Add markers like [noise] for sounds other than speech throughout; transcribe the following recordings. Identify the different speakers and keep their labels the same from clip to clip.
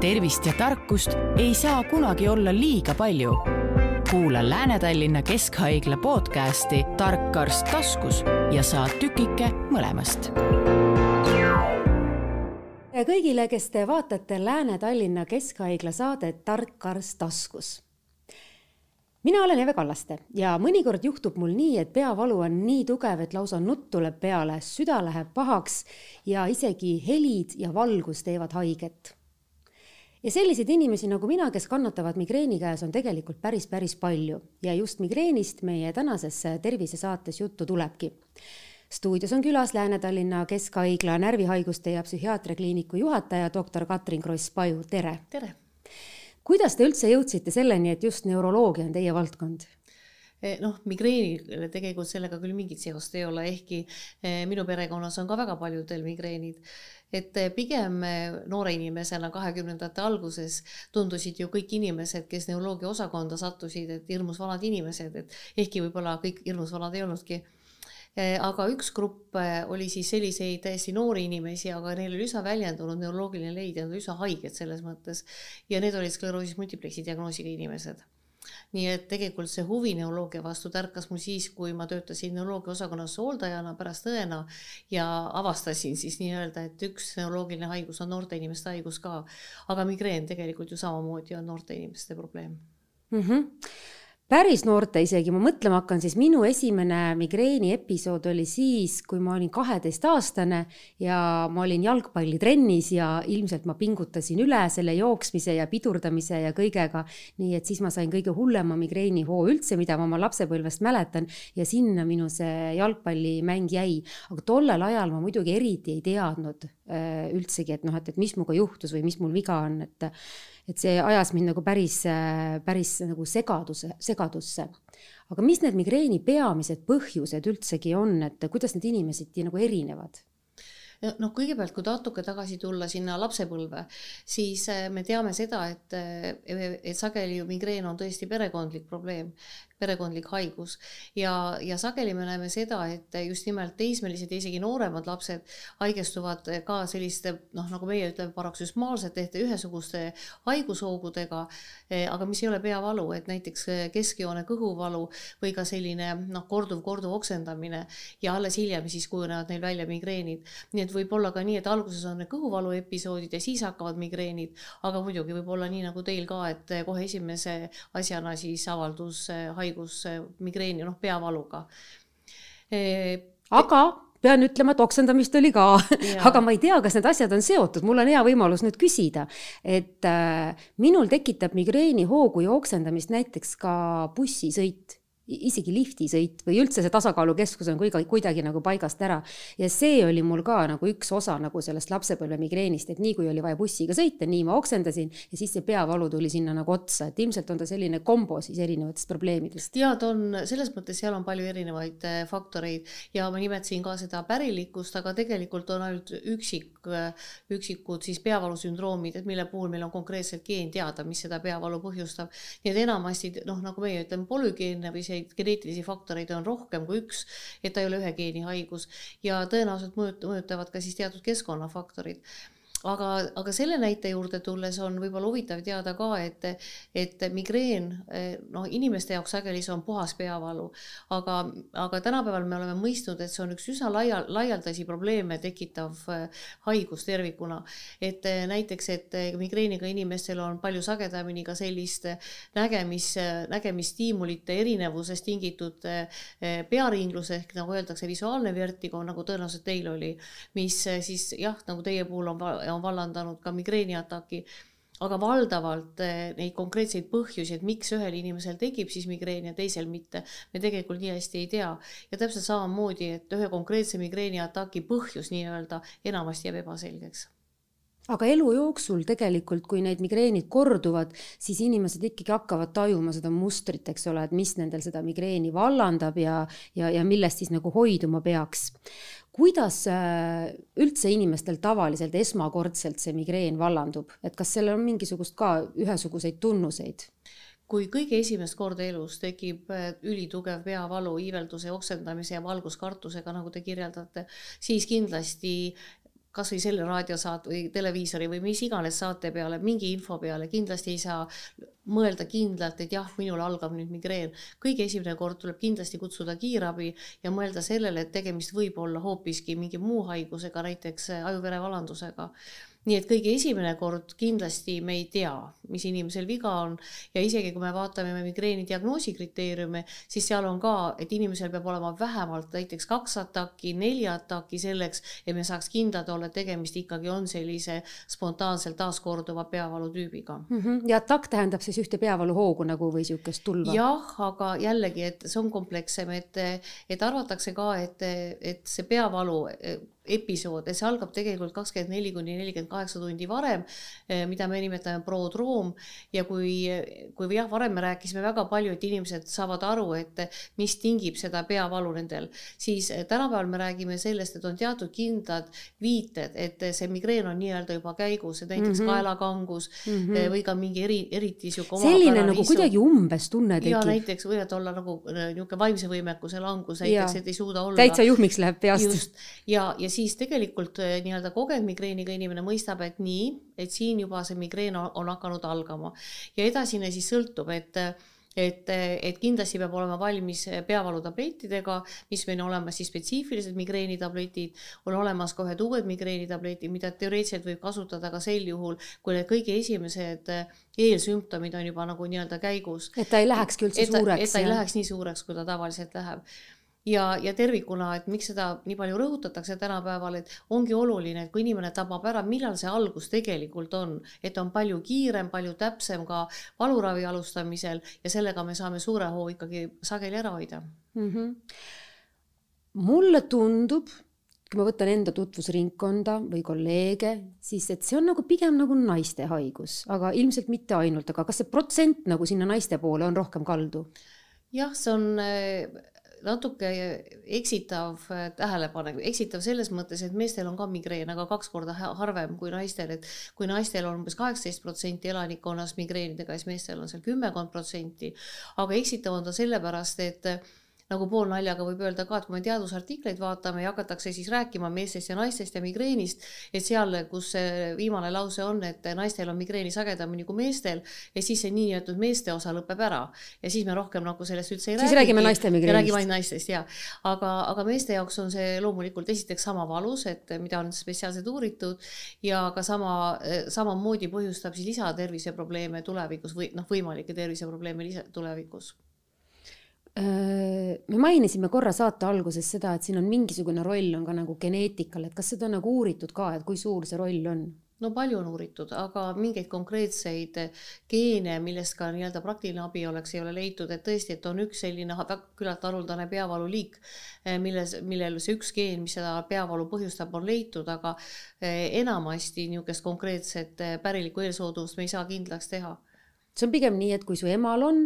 Speaker 1: tervist ja tarkust ei saa kunagi olla liiga palju. kuula Lääne-Tallinna Keskhaigla podcasti Tark arst taskus ja saa tükike mõlemast.
Speaker 2: kõigile, kes te vaatate Lääne-Tallinna Keskhaigla saadet Tark arst taskus mina olen Eve Kallaste ja mõnikord juhtub mul nii, et peavalu on nii tugev, et lausa nutt tuleb peale, süda läheb pahaks ja isegi helid ja valgus teevad haiget. Ja selliseid inimesi nagu mina, kes kannatavad migreeni käes, on tegelikult päris, päris palju ja just migreenist meie tänases tervisesaates juttu tulebki stuudios on külas Lääne-Tallinna Keskhaigla närvihaiguste ja psühhiaatriakliiniku juhataja, doktor Katrin Kross-Paju, tere!
Speaker 3: tere!
Speaker 2: kuidas te üldse jõudsite selleni, et just neuroloogia on teie valdkond?
Speaker 3: Eh, noh, migreenil tegelikult sellega küll mingit seost ei ole, ehkki eh, minu perekonnas on ka väga paljudel migreenid. et eh, pigem noore inimesena kahekümnendate alguses tundusid ju kõik inimesed, kes neuroloogia osakonda sattusid, et hirmus vanad inimesed, et ehkki võib-olla kõik hirmus vanad ei olnudki aga üks grupp oli siis selliseid täiesti noori inimesi, aga neil oli üsna väljendunud neuroloogiline leid ja nad olid üsna haiged selles mõttes. ja need olid skleroosis multiplexi diagnoosiga inimesed. Nii et tegelikult see huvi neuroloogia vastu tärkas mul siis, kui ma töötasin neuroloogia osakonnas hooldajana pärast õena ja avastasin siis nii-öelda, et üks neuroloogiline haigus on noorte inimeste haigus ka, aga migreen tegelikult ju samamoodi on noorte inimeste probleem
Speaker 2: mm. -hmm päris noorte isegi, ma mõtlema hakkan, siis minu esimene migreeni episood oli siis, kui ma olin kaheteistaastane ja ma olin jalgpallitrennis ja ilmselt ma pingutasin üle selle jooksmise ja pidurdamise ja kõigega. nii et siis ma sain kõige hullema migreenihoo üldse, mida ma oma lapsepõlvest mäletan ja sinna minu see jalgpallimäng jäi. aga tollel ajal ma muidugi eriti ei teadnud äh, üldsegi, et noh, et, et mis minuga juhtus või mis mul viga on, et et see ajas mind nagu päris, päris nagu segaduse, segadusse. aga mis need migreeni peamised põhjused üldsegi on, et kuidas need inimesed nagu erinevad?
Speaker 3: noh, kõigepealt, kui natuke tagasi tulla sinna lapsepõlve, siis äh, me teame seda, et, äh, et sageli ju migreen on tõesti perekondlik probleem perekondlik haigus. ja, ja sageli me näeme seda, et just nimelt teismelised ja isegi nooremad lapsed haigestuvad ka selliste noh, nagu meie ütleme, paroksüsmaalsete ehk ühesuguste haigushoogudega, eh, aga mis ei ole peavalu, et näiteks keskjoone kõhuvalu või ka selline noh, korduv, korduv oksendamine ja alles hiljem siis kujunevad neil välja migreenid. nii et võib olla ka nii, et alguses on need kõhuvalu episoodid ja siis hakkavad migreenid, aga muidugi võib olla nii nagu teil ka, et kohe esimese asjana siis avaldus haigus haigus, migreeni, noh, peavaluga.
Speaker 2: E,. aga pean ütlema, et oksendamist oli ka, aga ma ei tea, kas need asjad on seotud, mul on hea võimalus nüüd küsida, et äh, minul tekitab migreeni hoogu ja oksendamist näiteks ka bussisõit isegi liftisõit või üldse see tasakaalukeskus on kuidagi, kuidagi nagu paigast ära. ja see oli mul ka nagu üks osa nagu sellest lapsepõlve migreenist, et nii kui oli vaja bussiga sõita, nii ma oksendasin ja siis see peavalu tuli sinna nagu otsa, et ilmselt on ta selline kombo siis erinevatest probleemidest.
Speaker 3: ja ta on selles mõttes, seal on palju erinevaid äh, faktoreid ja ma nimetasin ka seda pärilikkust, aga tegelikult on ainult üksik, äh, üksikud siis peavalusündroomid, et mille puhul meil on konkreetselt geen teada, mis seda peavalu põhjustab. nii et enamasti noh, nagu meie ütleme, polügeenne või see neid geneetilisi faktoreid on rohkem kui üks, et ta ei ole ühe geeni haigus. Ja tõenäoliselt mõjutavad ka siis teatud keskkonnafaktorid aga, aga selle näite juurde tulles on võib-olla huvitav teada ka, et, et migreen noh, inimeste jaoks sageli see on puhas peavalu, aga, aga tänapäeval me oleme mõistnud, et see on üks üsna laia, laialdasi probleeme tekitav äh, haigus tervikuna. et äh, näiteks, et äh, migreeniga inimestel on palju sagedamini ka sellist nägemis, nägemisstiimulite erinevusest tingitud pearinglus ehk nagu öeldakse, visuaalne vertigo, nagu tõenäoliselt teil oli, mis siis jah, nagu teie puhul on on vallandanud ka migreeniataki. Aga valdavalt eh, neid konkreetseid põhjusi, et miks ühel inimesel tekib siis migreen ja teisel mitte, me tegelikult nii hästi ei tea. ja täpselt samamoodi, et ühe konkreetse migreeniataki põhjus nii-öelda enamasti jääb ebaselgeks.
Speaker 2: Aga elu jooksul tegelikult, kui need migreenid korduvad, siis inimesed ikkagi hakkavad tajuma seda mustrit, eks ole, et mis nendel seda migreeni vallandab ja, ja, ja millest siis nagu hoiduma peaks kuidas äh, üldse inimestel tavaliselt esmakordselt see migreen vallandub, et kas sellel on mingisugust ka ühesuguseid tunnuseid?
Speaker 3: kui kõige esimest korda elus tekib äh, ülitugev peavalu, iivelduse, oksendamise ja valguskartusega, nagu te kirjeldate, siis kindlasti kasvõi selle raadiosaate või televiisori või mis iganes saate peale, mingi info peale, kindlasti ei saa mõelda kindlalt, et jah, minul algab nüüd migreen. kõige esimene kord tuleb kindlasti kutsuda kiirabi ja mõelda sellele, et tegemist võib olla hoopiski mingi muu haigusega, näiteks ajuverevalandusega nii et kõige esimene kord kindlasti me ei tea, mis inimesel viga on ja isegi kui me vaatame migreeni diagnoosi kriteeriume, siis seal on ka, et inimesel peab olema vähemalt näiteks kaks ataki, neli ataki selleks, et me saaks kindlad olla, et tegemist ikkagi on sellise spontaanselt taaskorduva peavalutüübiga
Speaker 2: mm. -hmm. ja atakk tähendab siis ühte peavaluhoogu nagu või niisugust tulva?
Speaker 3: jah, aga jällegi, et see on komplekssem, et, et arvatakse ka, et, et see peavalu episood ja see algab tegelikult kakskümmend neli kuni nelikümmend kaheksa tundi varem, eh, mida me nimetame prodroom ja kui, kui jah, varem me rääkisime väga palju, et inimesed saavad aru, et mis tingib seda peavalu nendel, siis eh, tänapäeval me räägime sellest, et on teatud kindlad viited, et see migreen on nii-öelda juba käigus, et näiteks mm -hmm. kaelakangus mm -hmm. või ka mingi eri, eriti niisugune
Speaker 2: selline nagu kuidagi umbes tunne tekib.
Speaker 3: ja näiteks võivad olla nagu niisugune vaimse võimekuse langus näiteks, et ei suuda olla.
Speaker 2: täitsa juhmiks läheb peast. just,
Speaker 3: ja, ja siis tegelikult äh, nii-öelda kogenud migreeniga inimene mõistab, et nii, et siin juba see migreen on, on hakanud algama ja edasine siis sõltub, et et, et kindlasti peab olema valmis peavalutablettidega, mis meil on olemas siis spetsiifilised migreenitabletid, on olemas ka ühed uued migreenitabletid, mida teoreetiliselt võib kasutada ka sel juhul, kui need kõige esimesed eelsümptomid on juba nagu nii-öelda käigus.
Speaker 2: et ta ei lähekski üldse
Speaker 3: et,
Speaker 2: suureks.
Speaker 3: et ta ei läheks nii suureks, kui ta tavaliselt läheb ja, ja tervikuna, et miks seda nii palju rõhutatakse tänapäeval, et ongi oluline, et kui inimene tabab ära, millal see algus tegelikult on, et on palju kiirem, palju täpsem ka valuravi alustamisel ja sellega me saame suure hoo ikkagi sageli ära hoida mm. -hmm.
Speaker 2: mulle tundub, kui ma võtan enda tutvusringkonda või kolleege, siis et see on nagu pigem nagu naiste haigus, aga ilmselt mitte ainult, aga kas see protsent nagu sinna naiste poole on rohkem kaldu?
Speaker 3: jah, see on natuke eksitav tähelepanek, eksitav selles mõttes, et meestel on ka migreen, aga kaks korda harvem kui naistel, et kui naistel on umbes kaheksateist protsenti elanikkonnast migreenidega, siis meestel on seal kümmekond protsenti. aga eksitav on ta sellepärast, et nagu poolnaljaga võib öelda ka, et kui me teadusartikleid vaatame ja hakatakse siis rääkima meestest ja naistest ja migreenist, et seal, kus see viimane lause on, et naistel on migreeni sagedamini kui meestel ja siis see niinimetatud meeste osa lõpeb ära ja siis me rohkem nagu sellest üldse ei
Speaker 2: räägi. siis räägime naiste migreenist.
Speaker 3: räägime ainult naistest ja, aga, aga meeste jaoks on see loomulikult esiteks sama valus, et mida on spetsiaalselt uuritud ja ka sama, samamoodi põhjustab siis lisaterviseprobleeme tulevikus või noh, võimalikke terviseprobleeme lisa, tulevikus
Speaker 2: me mainisime korra saate alguses seda, et siin on mingisugune roll on ka nagu geneetikal, et kas seda on nagu uuritud ka, et kui suur see roll on?
Speaker 3: no palju on uuritud, aga mingeid konkreetseid geene, millest ka nii-öelda praktiline abi oleks, ei ole leitud, et tõesti, et on üks selline küllalt haruldane peavaluliik, eh, milles, millel see üks geen, mis seda peavalu põhjustab, on leitud, aga eh, enamasti niisugust konkreetset pärilikku eelsoodumust me ei saa kindlaks teha
Speaker 2: see on pigem nii, et kui su emal on,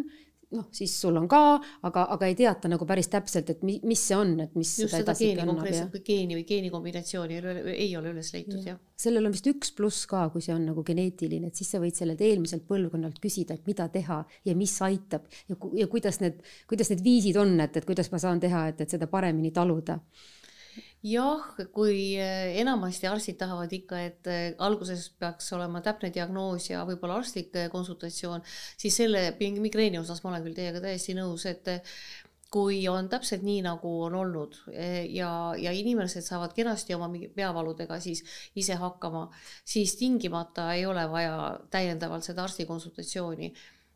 Speaker 2: noh, siis sul on ka, aga, aga ei teata nagu päris täpselt, et mi, mis see on, et mis
Speaker 3: just seda geeni konkreetselt või geeni või geenikombinatsiooni ei ole, ei ole üles leitud ja., jah.
Speaker 2: sellel on vist üks pluss ka, kui see on nagu geneetiline, et siis sa võid sellelt eelmiselt põlvkonnalt küsida, et mida teha ja mis aitab ja, ja kuidas need, kuidas need viisid on, et, et kuidas ma saan teha, et, et seda paremini taluda
Speaker 3: jah, kui eh, enamasti arstid tahavad ikka, et eh, alguses peaks olema täpne diagnoos ja võib-olla arstlik eh, konsultatsioon, siis selle migreeni osas ma olen küll teiega täiesti nõus, et kui on täpselt nii, nagu on olnud ja, ja inimesed saavad kenasti oma peavaludega siis ise hakkama, siis tingimata ei ole vaja täiendavalt seda arsti konsultatsiooni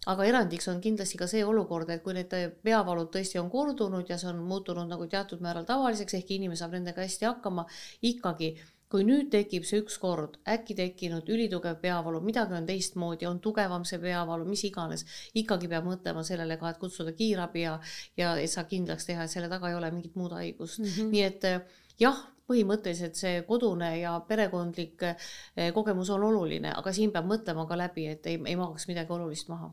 Speaker 3: aga erandiks on kindlasti ka see olukord, et kui need peavalud tõesti on kordunud ja see on muutunud nagu teatud määral tavaliseks, ehk inimene saab nendega hästi hakkama, ikkagi kui nüüd tekib see ükskord äkki tekkinud ülitugev peavalu, midagi on teistmoodi, on tugevam see peavalu, mis iganes, ikkagi peab mõtlema sellele ka, et kutsuda kiirabi ja, ja et saab kindlaks teha, et selle taga ei ole mingit muud haigust mm. -hmm. nii et jah, põhimõtteliselt see kodune ja perekondlik eh, kogemus on oluline, aga siin peab mõtlema ka läbi, et ei, ei magaks midagi olulist maha.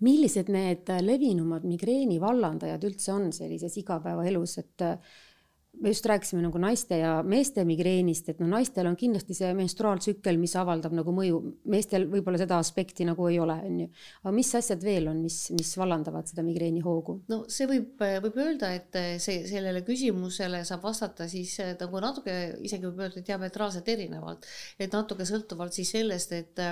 Speaker 2: millised need levinumad migreeni vallandajad üldse on sellises igapäevaelus, et me just rääkisime nagu naiste ja meeste migreenist, et no naistel on kindlasti see menstruaaltsükkel, mis avaldab nagu mõju, meestel võib-olla seda aspekti nagu ei ole, on ju. aga mis asjad veel on, mis, mis vallandavad seda migreeni hoogu?
Speaker 3: no see võib, võib öelda, et see, sellele küsimusele saab vastata siis nagu natuke, isegi võib öelda diametraalselt erinevalt, et natuke sõltuvalt siis sellest, et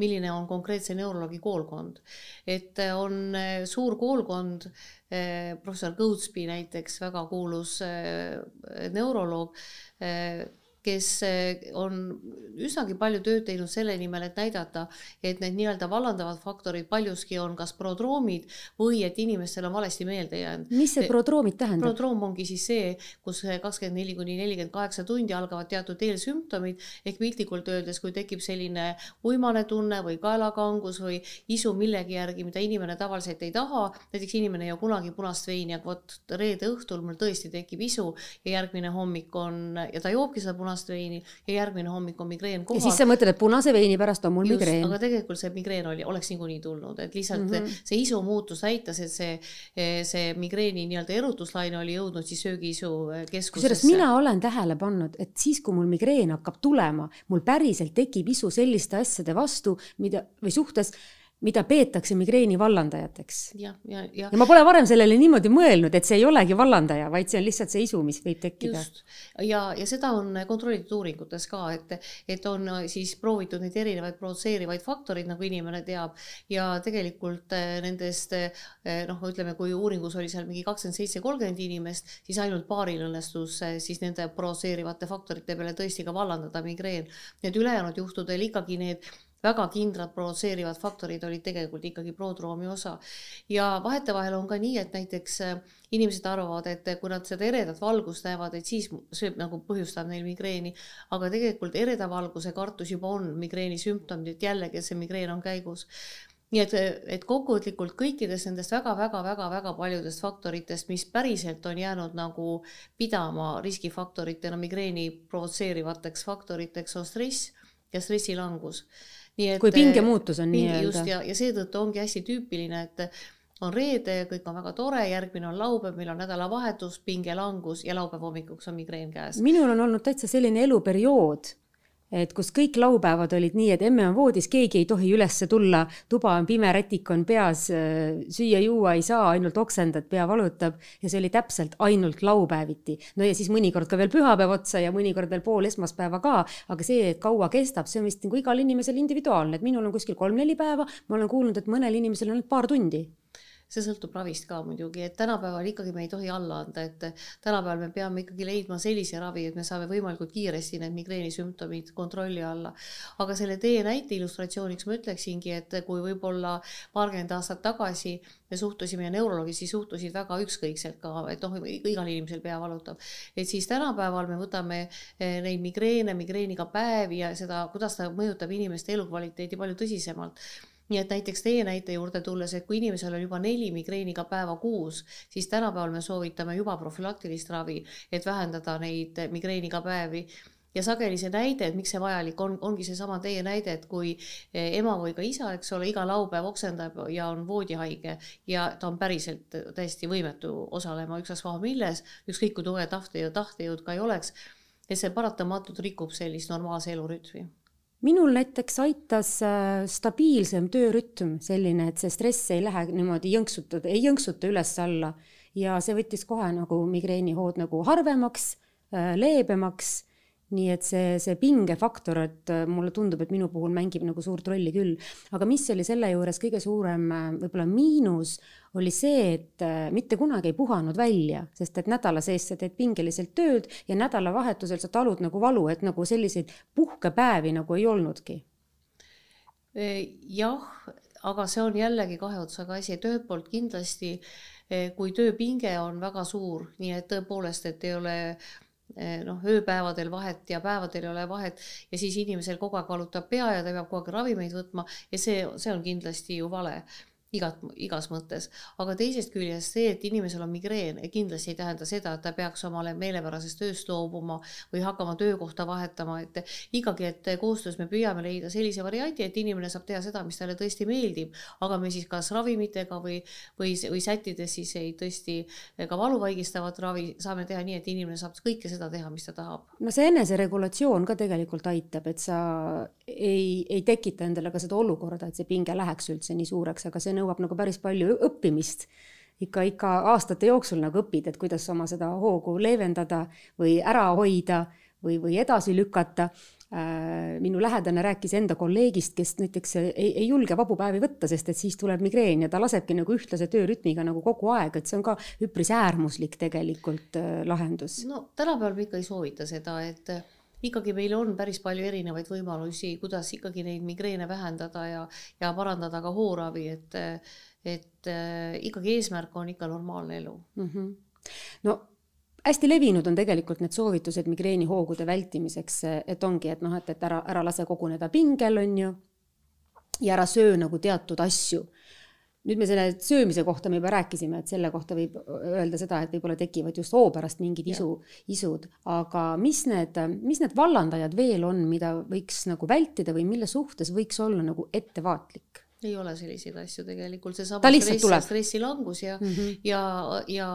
Speaker 3: milline on konkreetse neuroloogi koolkond. et on suur koolkond Eh, professor Kõutspi näiteks, väga kuulus neuroloog, kes eh, on üsnagi palju tööd teinud selle nimel, et näidata, et need nii-öelda vallandavad faktorid paljuski on kas prodroomid või et inimestel on valesti meelde jäänud.
Speaker 2: mis see prodroomid tähendab?
Speaker 3: prodroom ongi siis see, kus kakskümmend neli kuni nelikümmend kaheksa tundi algavad teatud eelsümptomid ehk piltlikult öeldes, kui tekib selline uimane tunne või kaelakangus või isu millegi järgi, mida inimene tavaliselt ei taha, näiteks inimene ei joo kunagi punast veini, aga vot reede õhtul mul tõesti tekib isu ja järgmine hommik on ja ta joobki seda punast punast veini ja järgmine hommik on migreen kohal.
Speaker 2: ja siis sa mõtled, et punase veini pärast on mul Just, migreen.
Speaker 3: aga tegelikult see migreen oli, oleks niikuinii tulnud, et lihtsalt mm -hmm. see isu muutus näitas, et see, see migreeni nii-öelda erutuslaine oli jõudnud siis söögiisu keskusesse.
Speaker 2: kusjuures mina olen tähele pannud, et siis, kui mul migreen hakkab tulema, mul päriselt tekib isu selliste asjade vastu, mida või suhtes mida peetakse migreeni vallandajateks.
Speaker 3: ja, ja, ja.
Speaker 2: ja ma pole varem sellele niimoodi mõelnud, et see ei olegi vallandaja, vaid see on lihtsalt see isu, mis võib tekkida.
Speaker 3: ja, ja seda on kontrollitud uuringutes ka, et, et on siis proovitud neid erinevaid provotseerivaid faktoreid, nagu inimene teab, ja tegelikult eh, nendest eh, noh, ütleme, kui uuringus oli seal mingi kakskümmend seitse, kolmkümmend inimest, siis ainult paaril õnnestus siis nende provotseerivate faktorite peale tõesti ka vallandada migreen. Need ülejäänud juhtudel ikkagi need väga kindrad provotseerivad faktorid olid tegelikult ikkagi prodroomi osa. ja vahetevahel on ka nii, et näiteks äh, inimesed arvavad, et kui nad seda eredat valgust näevad, et siis see nagu põhjustab neil migreeni, aga tegelikult ereda valguse kartus juba on migreeni sümptomid, et jällegi, see migreen on käigus. Nii et, et kokkuvõtlikult kõikidest nendest väga-väga-väga-väga paljudest faktoritest, mis päriselt on jäänud nagu pidama riskifaktoritena migreeni provotseerivateks faktoriteks, on stress ja stressilangus
Speaker 2: nii et kui pingemuutus on nii-öelda.
Speaker 3: just, ja, ja seetõttu ongi hästi tüüpiline, et on reede, kõik on väga tore, järgmine on laupäev, meil on nädalavahetus, pingelangus ja laupäeva hommikuks on migreen käes.
Speaker 2: minul on olnud täitsa selline eluperiood et kus kõik laupäevad olid nii, et emme on voodis, keegi ei tohi ülesse tulla, tuba on pime, rätik on peas, süüa-juua ei saa, ainult oksendad, pea valutab. Ja see oli täpselt ainult laupäeviti. no ja siis mõnikord ka veel pühapäev otsa ja mõnikord veel pool esmaspäeva ka, aga see, et kaua kestab, see on vist nagu igal inimesel individuaalne, et minul on kuskil kolm-neli päeva, ma olen kuulnud, et mõnel inimesel on ainult paar tundi
Speaker 3: see sõltub ravist ka muidugi, et tänapäeval ikkagi me ei tohi alla anda, et tänapäeval me peame ikkagi leidma sellise ravi, et me saame võimalikult kiiresti need migreenisümptomid kontrolli alla. aga selle teie näite illustratsiooniks ma ütleksingi, et kui võib-olla paarkümmend aastat tagasi me suhtusime ja neuroloogid siis suhtusid väga ükskõikselt ka, et noh, igal inimesel pea valutab. et siis tänapäeval me võtame eh, neid migreene, migreeniga päevi ja seda, kuidas ta mõjutab inimeste elukvaliteedi palju tõsisemalt nii et näiteks teie näite juurde tulles, et kui inimesel on juba neli migreeniga päeva kuus, siis tänapäeval me soovitame juba profülaktilist ravi, et vähendada neid migreeniga päevi. Ja sageli see näide, et miks see vajalik on, ongi seesama teie näide, et kui ema või ka isa, eks ole, iga laupäev oksendab ja on voodihaige ja ta on päriselt täiesti võimetu osalema ükstaspuha milles, ükskõik kui tugev tahtejõud, tahtejõud ka ei oleks, et see paratamatult rikub sellist normaalse elurütmi
Speaker 2: minul näiteks aitas äh, stabiilsem töörütm, selline, et see stress ei lähe niimoodi jõnksutada, ei jõnksuta üles-alla. Ja see võttis kohe nagu migreenihood nagu harvemaks, äh, leebemaks nii et see, see pingefaktor, et äh, mulle tundub, et minu puhul mängib nagu suurt rolli küll. aga mis oli selle juures kõige suurem äh, võib-olla miinus, oli see, et äh, mitte kunagi ei puhanud välja, sest et nädala sees sa teed pingeliselt tööd ja nädalavahetusel sa talud nagu valu, et nagu selliseid puhkepäevi nagu ei olnudki.
Speaker 3: jah, aga see on jällegi kahe otsaga asi, et ühelt poolt kindlasti kui tööpinge on väga suur, nii et tõepoolest, et ei ole noh, ööpäevadel vahet ja päevadel ei ole vahet. Ja siis inimesel kogu aeg valutab pea ja ta peab kogu aeg ravimeid võtma. Ja see, see on kindlasti ju vale igat, igas mõttes, aga teisest küljest see, et inimesel on migreen, kindlasti ei tähenda seda, et ta peaks omale meelepärasest tööst loobuma või hakkama töökohta vahetama, et ikkagi, et koostöös me püüame leida sellise variandi, et inimene saab teha seda, mis talle tõesti meeldib, aga me siis kas ravimitega või, või, või sättides siis ei tõesti ka valuvaigistavat ravi saame teha nii, et inimene saab kõike seda teha, mis ta tahab.
Speaker 2: no see eneseregulatsioon ka tegelikult aitab, et sa ei, ei tekita endale ka seda olukorda, et see pinge läheks üldse nii suureks, aga see nõuab nagu päris palju õppimist. ikka, ikka aastate jooksul nagu õpid, et kuidas oma seda hoogu leevendada või ära hoida või, või edasi lükata äh, minu lähedane rääkis enda kolleegist, kes näiteks ei, ei julge vabu päevi võtta, sest et siis tuleb migreen ja ta lasebki nagu ühtlase töörütmiga nagu kogu aeg, et see on ka üpris äärmuslik tegelikult äh, lahendus.
Speaker 3: no tänapäeval me ikka ei soovita seda, et ikkagi meil on päris palju erinevaid võimalusi, kuidas ikkagi neid migreene vähendada ja, ja parandada ka hooravi, et, et äh, ikkagi eesmärk on ikka normaalne elu
Speaker 2: mm. -hmm. no hästi levinud on tegelikult need soovitused migreenihoogude vältimiseks, et ongi, et noh, et, et ära, ära lase koguneda pingel, on ju, ja ära söö nagu teatud asju nüüd me selle söömise kohta me juba rääkisime, et selle kohta võib öelda seda, et võib-olla tekivad just hoo pärast mingid isu, isud, aga mis need, mis need vallandajad veel on, mida võiks nagu vältida või mille suhtes võiks olla nagu ettevaatlik?
Speaker 3: ei ole selliseid asju tegelikult, seesama stress ja stressilangus ja mm, -hmm. ja, ja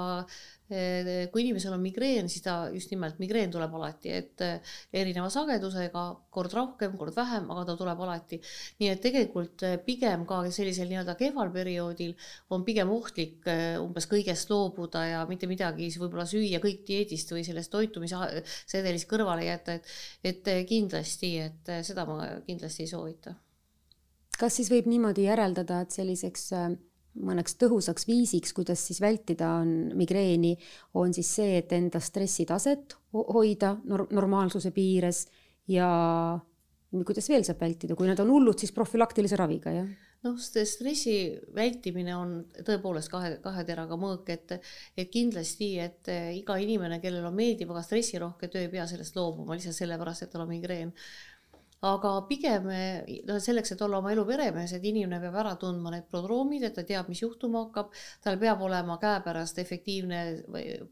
Speaker 3: kui inimesel on migreen, siis ta just nimelt, migreen tuleb alati, et eh, erineva sagedusega, kord rohkem, kord vähem, aga ta tuleb alati. nii et tegelikult eh, pigem ka sellisel nii-öelda kehval perioodil on pigem ohtlik eh, umbes kõigest loobuda ja mitte midagi siis võib-olla süüa kõik dieedist või sellest toitumissedelist kõrvale jätta, et, et kindlasti, et seda ma kindlasti ei soovita.
Speaker 2: kas siis võib niimoodi järeldada, et selliseks mõneks tõhusaks viisiks, kuidas siis vältida on migreeni, on siis see, et enda stressitaset hoida nor normaalsuse piires ja kuidas veel saab vältida, kui nad on hullud, siis profülaktilise raviga, jah?
Speaker 3: noh, stressi vältimine on tõepoolest kahe, kahe teraga mõõk, et, et kindlasti, et iga inimene, kellel on meeldiv, aga stressirohke töö, ei pea sellest loobuma lihtsalt sellepärast, et tal on migreen aga pigem noh, selleks, et olla oma elu peremees, et inimene peab ära tundma need prodroomid, et ta teab, mis juhtuma hakkab, tal peab olema käepärast efektiivne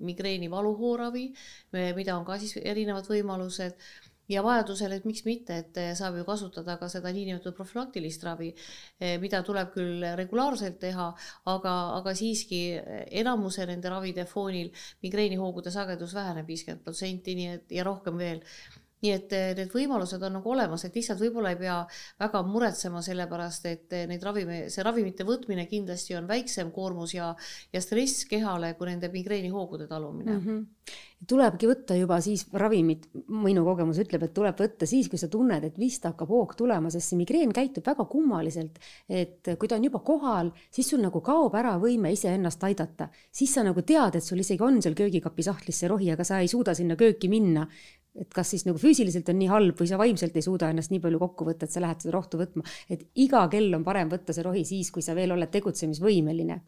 Speaker 3: migreeni valuhooravi, mida on ka siis erinevad võimalused. Ja vajadusel, et miks mitte, et saab ju kasutada ka seda niinimetatud profülaktilist ravi, mida tuleb küll regulaarselt teha, aga, aga siiski enamuse nende ravide foonil migreenihoogude sagedus väheneb viiskümmend protsenti, nii et ja rohkem veel nii et eh, need võimalused on nagu olemas, et lihtsalt võib-olla ei pea väga muretsema selle pärast, et eh, neid ravime, see ravimite võtmine kindlasti on väiksem koormus ja, ja stress kehale kui nende migreenihoogude talumine mm.
Speaker 2: -hmm. tulebki võtta juba siis ravimit, minu kogemus ütleb, et tuleb võtta siis, kui sa tunned, et vist hakkab hoog tulema, sest see migreen käitub väga kummaliselt. et kui ta on juba kohal, siis sul nagu kaob ära võime iseennast aidata, siis sa nagu tead, et sul isegi on seal köögikapi sahtlis see rohi, aga sa ei suuda sinna kööki minna et kas siis nagu füüsiliselt on nii halb või sa vaimselt ei suuda ennast nii palju kokku võtta, et sa lähed seda rohtu võtma. et iga kell on parem võtta see rohi siis, kui sa veel oled tegutsemisvõimeline.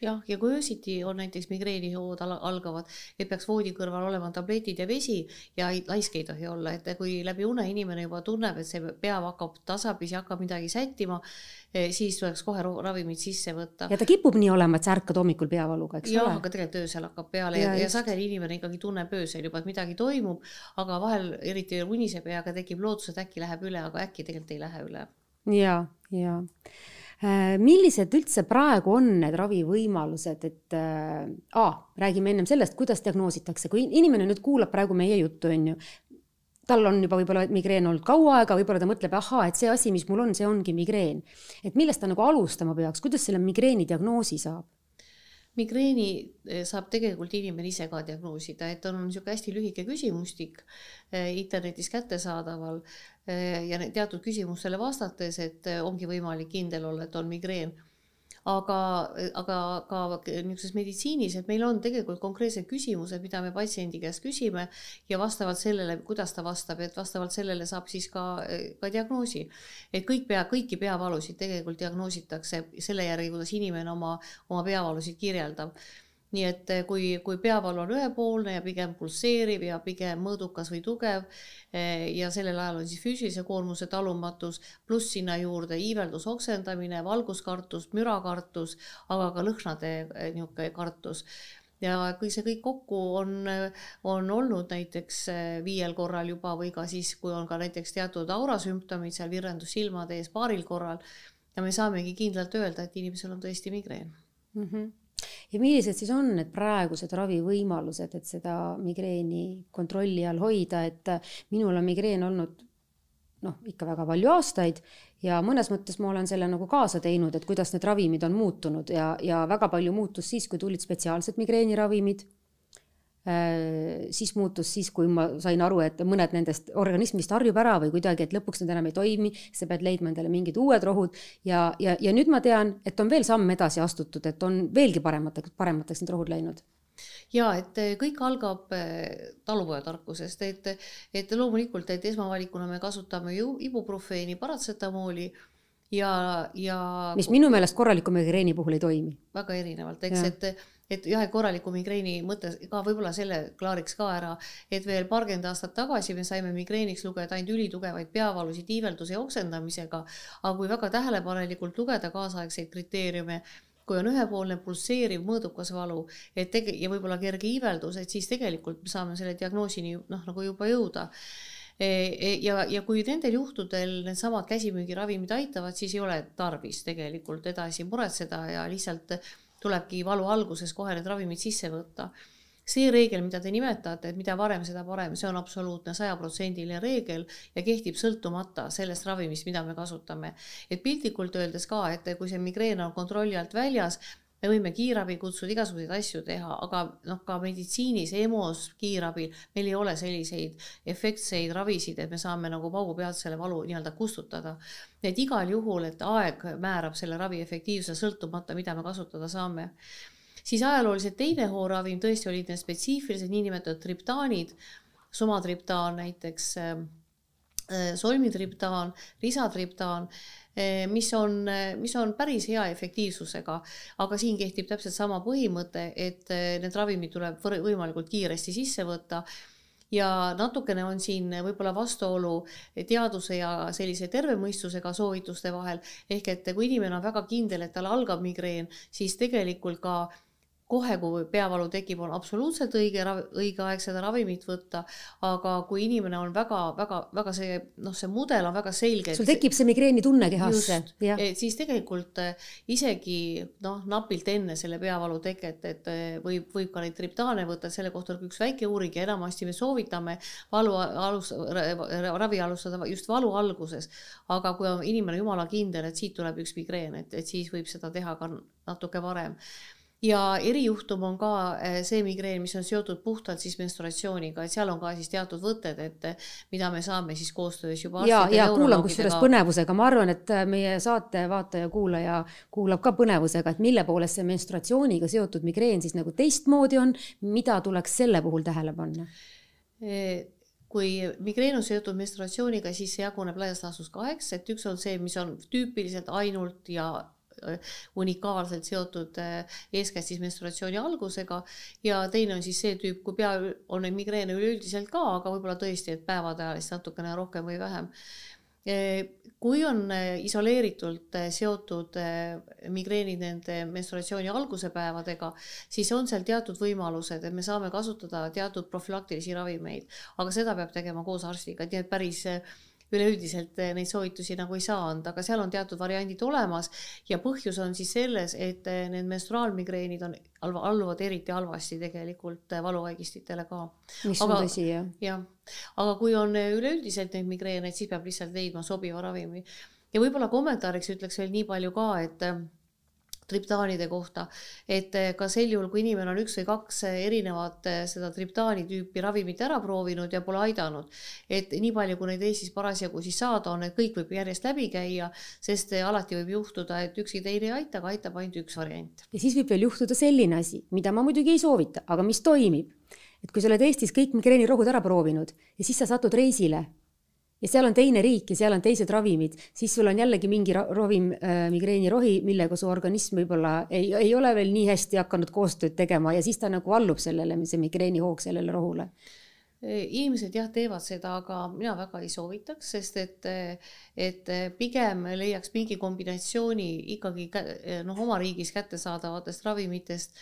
Speaker 3: Jah, ja kui öösiti on näiteks migreenihood algavad, et peaks voodi kõrval olema tabletid ja vesi ja laisk ei tohi olla, et kui läbi une inimene juba tunneb, et see pea hakkab tasapisi, hakkab midagi sättima, eh, siis tuleks kohe ravimid sisse võtta.
Speaker 2: ja ta kipub nii olema, et sa ärkad hommikul peavaluga, eks
Speaker 3: ja, ole. jah, aga tegelikult öösel hakkab peale ja, ja, ja sageli inimene ikkagi tunneb öösel juba, et midagi toimub, aga vahel eriti uniseb ja ka tekib lootus, et äkki läheb üle, aga äkki tegelikult ei lähe üle.
Speaker 2: ja, ja millised üldse praegu on need ravivõimalused, et äh, räägime ennem sellest, kuidas diagnoositakse, kui inimene nüüd kuulab praegu meie juttu, on ju, tal on juba võib-olla migreen olnud kaua aega, võib-olla ta mõtleb, ahaa, et see asi, mis mul on, see ongi migreen. et millest ta nagu alustama peaks, kuidas selle migreeni diagnoosi saab?
Speaker 3: Migreeni eh, saab tegelikult inimene ise ka diagnoosida, et on niisugune hästi lühike küsimustik eh, internetis kättesaadaval eh, ja teatud küsimustele vastates, et ongi võimalik kindel olla, et on migreen aga, aga ka niisuguses meditsiinis, et meil on tegelikult konkreetsed küsimused, mida me patsiendi käest küsime ja vastavalt sellele, kuidas ta vastab, et vastavalt sellele saab siis ka, ka diagnoosi. et kõik pea, kõiki peavalusid tegelikult diagnoositakse selle järgi, kuidas inimene oma, oma peavalusid kirjeldab nii et eh, kui, kui peavalu on ühepoolne ja pigem pulseeriv ja pigem mõõdukas või tugev eh, ja sellel ajal on siis füüsilise koormuse talumatus, pluss sinna juurde iiveldus, oksendamine, valguskartus, mürakartus, aga ka lõhnade eh, niisugune kartus ja kui see kõik kokku on, on olnud näiteks viiel korral juba või ka siis, kui on ka näiteks teatud aurasümptomid seal virendus silmade ees paaril korral ja me saamegi kindlalt öelda, et inimesel on tõesti migreen
Speaker 2: mm. -hmm ja millised siis on need praegused ravivõimalused, et seda migreeni kontrolli all hoida, et minul on migreen olnud noh, ikka väga palju aastaid ja mõnes mõttes ma olen selle nagu kaasa teinud, et kuidas need ravimid on muutunud ja, ja väga palju muutus siis, kui tulid spetsiaalsed migreeniravimid Äh, siis muutus siis, kui ma sain aru, et mõned nendest organismist harjub ära või kuidagi, et lõpuks need enam ei toimi, sa pead leidma endale mingid uued rohud ja, ja, ja nüüd ma tean, et on veel samm edasi astutud, et on veelgi paremateks, paremateks need rohud läinud
Speaker 3: ja et kõik algab äh, talupojatarkusest, et, et loomulikult, et esmavalikuna me kasutame ju ibuprofeeni, paratsetamooli ja, ja.
Speaker 2: mis minu meelest korraliku migreeni puhul ei toimi.
Speaker 3: väga erinevalt, eks, et et jah, korraliku migreeni mõte ka võib-olla selle klaariks ka ära, et veel paarkümmend aastat tagasi me saime migreeniks lugeda ainult ülitugevaid peavalusid iivelduse ja oksendamisega, aga kui väga tähelepanelikult lugeda kaasaegseid kriteeriume, kui on ühepoolne pulseeriv mõõdukas valu, et tege- ja võib-olla kerge iiveldus, et siis tegelikult me saame selle diagnoosini noh, nagu juba jõuda. E, e, ja, ja kui nendel juhtudel needsamad käsimüügiravimid aitavad, siis ei ole tarvis tegelikult edasi muretseda ja lihtsalt tulebki valu alguses kohe need ravimid sisse võtta. see reegel, mida te nimetate, et mida varem, seda parem, see on absoluutne sajaprotsendiline reegel ja kehtib sõltumata sellest ravimist, mida me kasutame. et piltlikult öeldes ka, et kui see migreen on kontrolli alt väljas, me võime kiirabi kutsuda, igasuguseid asju teha, aga noh, ka meditsiinis, EMO-s, kiirabil meil ei ole selliseid efektseid ravisid, et me saame nagu paugu pealt selle valu nii-öelda kustutada. et igal juhul, et aeg määrab selle ravi efektiivsuse sõltumata, mida me kasutada saame. siis ajalooliselt teine hooravim tõesti olid need spetsiifilised niinimetatud triptaanid, somatriptaan näiteks solmitriptaan, risatriptaan Eh, mis on, mis on päris hea efektiivsusega, aga siin kehtib täpselt sama põhimõte, et need ravimid tuleb võimalikult kiiresti sisse võtta. Ja natukene on siin võib-olla vastuolu teaduse ja sellise terve mõistusega soovituste vahel, ehk et kui inimene on väga kindel, et tal algab migreen, siis tegelikult ka kohe, kui peavalu tekib, on absoluutselt õige, õige aeg seda ravimit võtta, aga kui inimene on väga-väga-väga see noh, see mudel on väga selge.
Speaker 2: sul tekib see migreeni tunne kehasse.
Speaker 3: siis tegelikult eh, isegi noh, napilt enne selle peavalu teket, et eh, võib, võib ka neid triptaane võtta, selle kohta on üks väike uuring ja enamasti me soovitame valu alus, ravi alustada just valu alguses. aga kui on inimene jumala kindel, et siit tuleb üks migreen, et, et siis võib seda teha ka natuke varem ja erijuhtum on ka eh, see migreen, mis on seotud puhtalt siis menstruatsiooniga, et seal on ka siis teatud võtted, et eh, mida me saame siis koostöös juba
Speaker 2: ja, ja kuulan kusjuures põnevusega, ma arvan, et eh, meie saate vaataja-kuulaja kuulab ka põnevusega, et mille poolest see menstruatsiooniga seotud migreen siis nagu teistmoodi on, mida tuleks selle puhul tähele panna?
Speaker 3: kui migreen on seotud menstruatsiooniga, siis see jaguneb laias laastus kaheks, et üks on see, mis on tüüpiliselt ainult ja unikaalselt seotud äh, eeskätt siis menstruatsiooni algusega. Ja teine on siis see tüüp, kui pea on neid migreene üleüldiselt ka, aga võib-olla tõesti, et päevade ajal siis natukene rohkem või vähem. Äh, kui on isoleeritult seotud migreenid nende menstruatsiooni alguse päevadega, siis on seal teatud võimalused, et me saame kasutada teatud profülaktilisi ravimeid, aga seda peab tegema koos arstiga, nii et päris üleüldiselt eh, neid soovitusi nagu ei saa anda, aga seal on teatud variandid olemas ja põhjus on siis selles, et eh, need menstruaalmigreenid on, alluvad eriti halvasti tegelikult eh, valuvaigistitele ka.
Speaker 2: mis aga, on tõsi, jah.
Speaker 3: jah, aga kui on üleüldiselt neid migreene, et siis peab lihtsalt leidma sobiva ravimi. ja võib-olla kommentaariks ütleks veel nii palju ka, et triptaanide kohta, et eh, ka sel juhul, kui inimene on üks või kaks eh, erinevat eh, seda triptaani tüüpi ravimit ära proovinud ja pole aidanud, et nii palju, kui neid Eestis parasjagu siis saada on, et kõik võib järjest läbi käia, sest alati võib juhtuda, et ükski teine ei aita, aga aitab ainult üks variant.
Speaker 2: ja siis võib veel juhtuda selline asi, mida ma muidugi ei soovita, aga mis toimib. et kui sa oled Eestis kõik migreenirohud ära proovinud ja siis sa satud reisile ja seal on teine riik ja seal on teised ravimid, siis sul on jällegi mingi ravim äh,, migreenirohi, millega su organism võib-olla ei, ei ole veel nii hästi hakanud koostööd tegema ja siis ta nagu allub sellele, see migreenihoog sellele rohule.
Speaker 3: Inimesed jah, teevad seda, aga mina väga ei soovitaks, sest et, et pigem leiaks mingi kombinatsiooni ikkagi noh, oma riigis kättesaadavatest ravimitest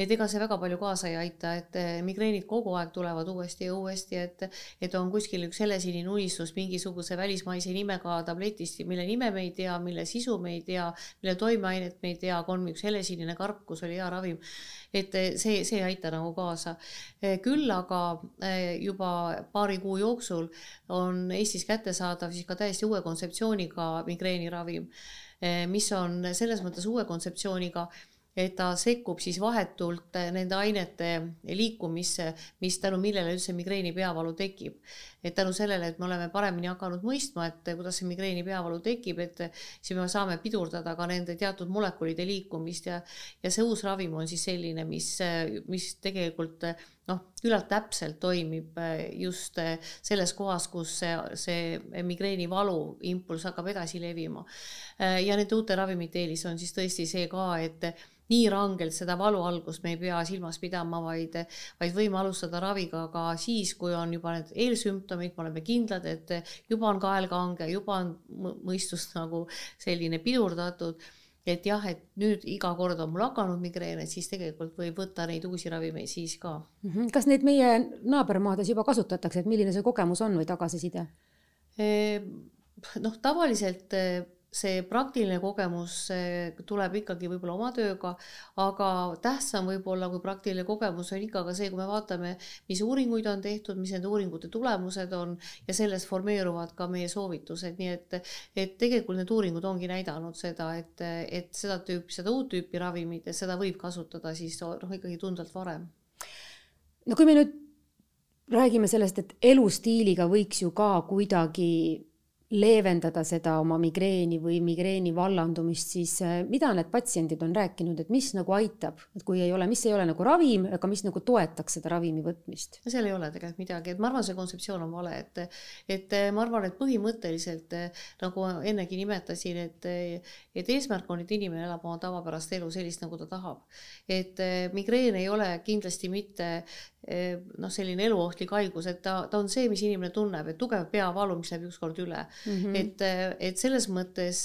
Speaker 3: et ega see väga palju kaasa ei aita, et eh, migreenid kogu aeg tulevad uuesti ja uuesti, et, et on kuskil üks helesinine unistus mingisuguse välismaise nimega tabletist, mille nime me ei tea, mille sisu me ei tea, mille toimeainet me ei tea, aga on üks helesinine karp, kus oli hea ravim. et eh, see, see ei aita nagu kaasa. Eh, küll aga juba paari kuu jooksul on Eestis kättesaadav siis ka täiesti uue kontseptsiooniga migreeniravim, mis on selles mõttes uue kontseptsiooniga et ta sekkub siis vahetult nende ainete liikumisse, mis tänu millele üldse migreeni peavalu tekib. et tänu sellele, et me oleme paremini hakanud mõistma, et kuidas see migreeni peavalu tekib, et siis me saame pidurdada ka nende teatud molekulide liikumist ja, ja see uus ravim on siis selline, mis, mis tegelikult noh, küllalt täpselt toimib just selles kohas, kus see, see migreenivalu impulss hakkab edasi levima. ja nende uute ravimite eelis on siis tõesti see ka, et nii rangelt seda valu algust me ei pea silmas pidama, vaid, vaid võime alustada raviga ka siis, kui on juba need eelsümptomid, me oleme kindlad, et juba on kael kange, juba on mõistus nagu selline pidurdatud et jah, et nüüd iga kord on mul hakanud migreen, et siis tegelikult võib võtta neid uusi ravimeid siis ka.
Speaker 2: -hmm. kas neid meie naabermaades juba kasutatakse, et milline see kogemus on või tagasiside?
Speaker 3: noh, tavaliselt see praktiline kogemus tuleb ikkagi võib-olla oma tööga, aga tähtsam võib-olla kui praktiline kogemus on ikka ka see, kui me vaatame, mis uuringuid on tehtud, mis nende uuringute tulemused on ja sellest formeeruvad ka meie soovitused, nii et, et tegelikult need uuringud ongi näidanud seda, et, et seda tüüpi, seda uut tüüpi ravimit, seda võib kasutada siis noh, ikkagi tunduvalt varem.
Speaker 2: no kui me nüüd räägime sellest, et elustiiliga võiks ju ka kuidagi leevendada seda oma migreeni või migreeni vallandumist, siis äh, mida need patsiendid on rääkinud, et mis nagu aitab, et kui ei ole, mis ei ole nagu ravim, aga mis nagu toetaks seda ravimi võtmist?
Speaker 3: seal ei ole tegelikult midagi, et ma arvan, see kontseptsioon on vale, et, et äh, ma arvan, et põhimõtteliselt äh, nagu ennegi nimetasin, et, et eesmärk on, et inimene elab oma tavapärast elu sellist, nagu ta tahab. et migreen ei ole kindlasti mitte noh, selline eluohtlik haigus, et ta, ta on see, mis inimene tunneb, et tugev peavalu, mis läheb ükskord üle mm. -hmm. et, et selles mõttes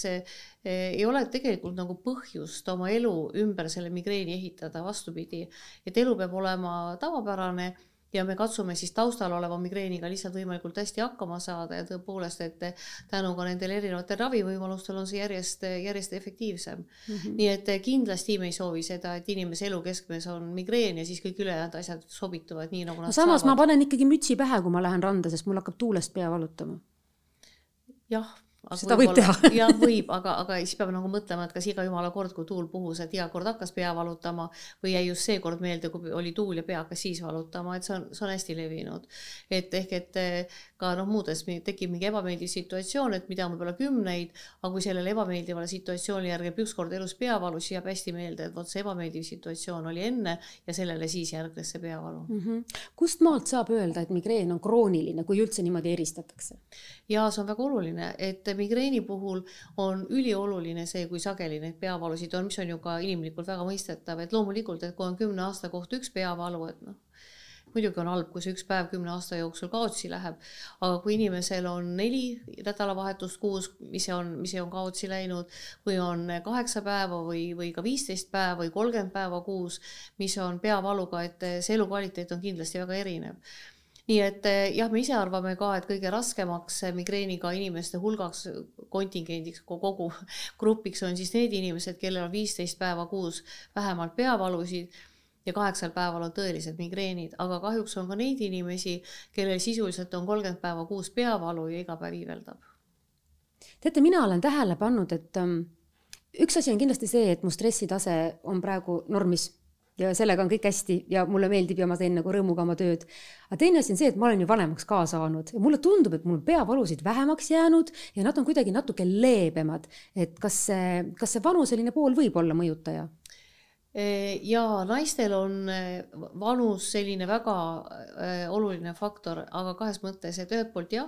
Speaker 3: ei ole tegelikult nagu põhjust oma elu ümber selle migreeni ehitada, vastupidi, et elu peab olema tavapärane ja me katsume siis taustal oleva migreeniga lihtsalt võimalikult hästi hakkama saada ja tõepoolest, et tänu ka nendele erinevatele ravivõimalustele on see järjest, järjest efektiivsem mm. -hmm. nii et kindlasti me ei soovi seda, et inimese elu keskmes on migreen ja siis kõik ülejäänud asjad sobituvad nii, nagu nad
Speaker 2: no samas saavad. ma panen ikkagi mütsi pähe, kui ma lähen randa, sest mul hakkab tuulest pea valutama.
Speaker 3: jah
Speaker 2: seda võib teha
Speaker 3: jah, võib, aga, aga siis peab nagu mõtlema, et kas iga jumala kord, kui tuul puhus, et iga kord hakkas pea valutama või jäi just see kord meelde, kui oli tuul ja pea hakkas siis valutama, et see on, see on hästi levinud. et ehk, et ka noh, muudes tekib mingi ebameeldiv situatsioon, et mida on võib-olla kümneid, aga kui sellele ebameeldivale situatsioonile järgneb ükskord elus peavalu, siis jääb hästi meelde, et vot see ebameeldiv situatsioon oli enne ja sellele siis järgnes see peavalu
Speaker 2: mm. -hmm. kust maalt saab öelda, et migreen on krooniline, kui üldse niimoodi eristatakse?
Speaker 3: ja see on väga oluline, et migreeni puhul on ülioluline see, kui sageli neid peavalusid on, mis on ju ka inimlikult väga mõistetav, et loomulikult, et kui on kümne aasta kohta üks peavalu, et noh, muidugi on halb, kui see üks päev kümne aasta jooksul kaotsi läheb, aga kui inimesel on neli nädalavahetust kuus, mis on, mis on kaotsi läinud, või on kaheksa päeva või, või ka viisteist päeva või kolmkümmend päeva kuus, mis on peavaluga, et see elukvaliteet on kindlasti väga erinev. Nii et eh, jah, me ise arvame ka, et kõige raskemaks migreeniga inimeste hulgaks, kontingendiks, kogu [laughs] grupiks on siis need inimesed, kellel on viisteist päeva kuus vähemalt peavalusid ja kaheksal päeval on tõelised migreenid, aga kahjuks on ka neid inimesi, kellel sisuliselt on kolmkümmend päeva kuus peavalu ja iga päev iiveldab.
Speaker 2: teate, mina olen tähele pannud, et um, üks asi on kindlasti see, et mu stressitase on praegu normis ja sellega on kõik hästi ja mulle meeldib ja ma teen nagu rõõmuga oma tööd. aga teine asi on see, et ma olen ju vanemaks ka saanud ja mulle tundub, et mul peavalusid vähemaks jäänud ja nad on kuidagi natuke leebemad. et kas see, kas see vanuseline pool võib olla mõjutaja?
Speaker 3: Ja naistel on vanus selline väga oluline faktor, aga kahes mõttes, et ühelt poolt jah,